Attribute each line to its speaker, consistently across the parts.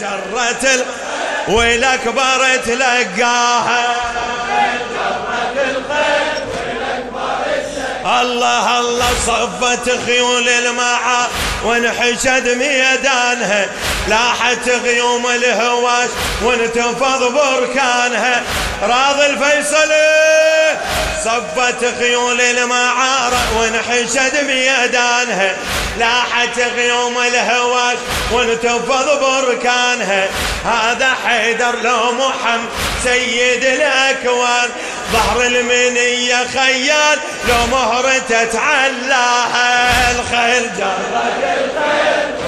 Speaker 1: جرت ال... والاكبر تلقاها. الله الله صفت خيول المعا وانحشد ميدانها. لاحت غيوم الهواش وانتفض بركانها. راض الفيصلي صفت خيول المعارة وانحشد ميدانها لاحت غيوم الهواش وانتفض بركانها هذا حيدر لو محمد سيد الأكوان. ظهر المنية خيال لو مهرته تعلاها الخيل جرت الخيل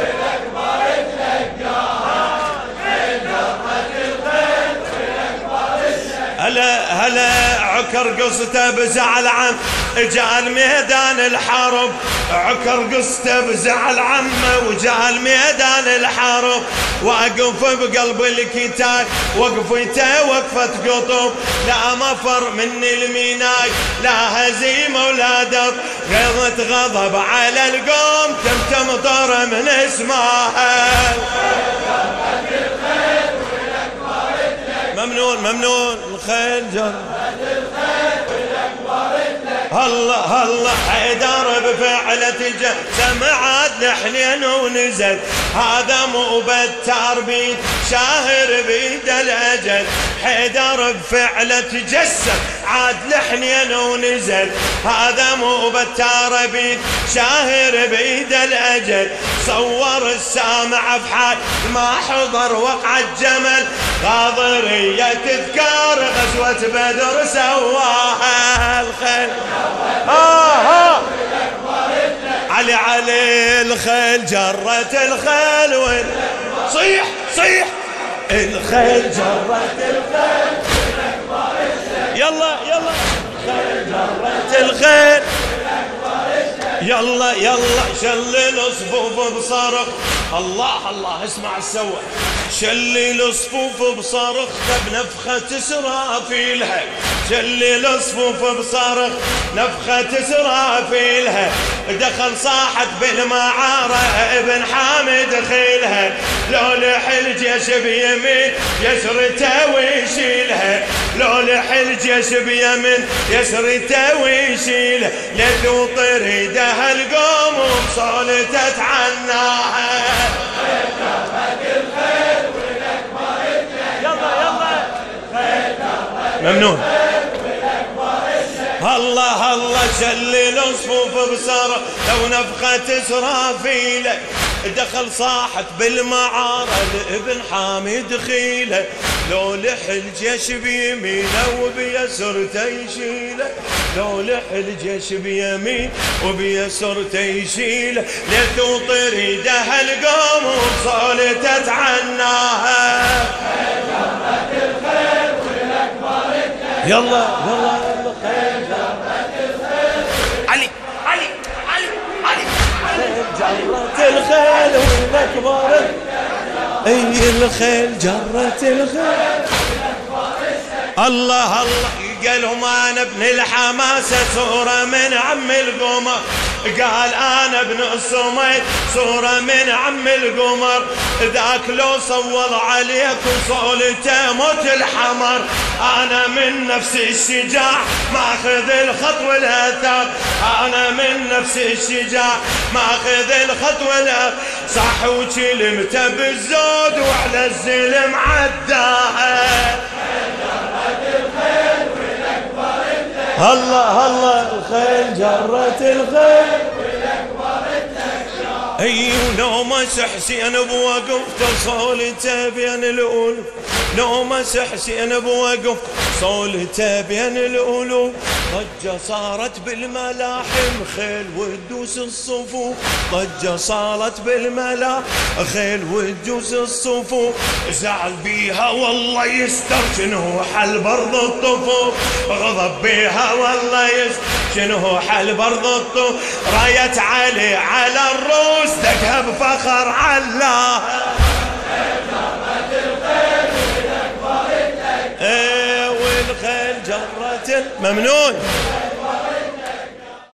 Speaker 1: هلا هلا عكر قصته بزعل عم جاء الميدان الحرب. عكر قصته بزعل عمه وجاء الميدان الحرب. وأقف بقلب الكتاب وقفته وقفة قطب. لا مفر من الميناي لا هزيمة ولا دب غيظة غضب على القوم تم تمطر من اسمها ممنون ممنون. الخيل جر الله الله. حيدر بفعلة الجه سمعت لحنين ونزل هذا مو بتار بيد شاهر بيد الأجل حيدر بفعلة جسد عاد لحنين ونزل هذا مو بتار بيد شاهر بيد الأجل صور السامع بحال ما حضر وقع الجمل. غاضرية تذكار غزوة بدر سواها الخيل آه. علي علي الخيل جرت الخيل وين؟ صيح صيح. الخيل جرت الخيل. يلا يلا. جرت الخيل. يلا يلا. شلل صفوف بصرخ. الله الله اسمع السوى شلل صفوف بصرخ بنفخة سرافيلها شلل صفوف بصرخ نفخة سرافيلها دخل صاحت بالمعارة ابن حامد خيلها. لو لح الجيش بيمين يسرته ويشيلها. لو لح الجيش بيمين يسرته ويشيلها لثو طريده القوم وصولته عناها ممنون. الله الله شلل صفوف بصر لو نفخة اسرافيله دخل صاحت بالمعارة لابن حامد خيله لو لح الجيش بيمينه وبيسر تيشيله لو لح الجيش بيمين وبيسر تيشيله ليتو طريده القوم وصولته عناها يلا يلا. أي الخيل جرت الخيل. الله الله. قالهم أنا ابن الحماسة صورة من عم القمر قال أنا ابن الصميد صورة من عم القمر. ذاك لو صول عليك وصولته موت الحمر. أنا من نفس الشجاع ماخذ الخطوه الاثار أنا من نفس الشجاع ماخذ الخطوه الاثار صح وكلمته بالزود وعلى الزلم عداها. الله الله الخيل جرت الخيل أي ونومس حسين بوقف صولته بين الالوف نومس حسين بوقف صولته بين الالوف ضجة صارت بالملاحم خيل ودوس الصفوف. ضجة صارت بالملاحم خيل ودوس الصفوف. زعل بيها والله يستر شنو حل برض الطفوف؟ غضب بيها والله يستر شنو حل برض الطفوف؟ راية علي على الروس دقها بفخر علاه ممنون.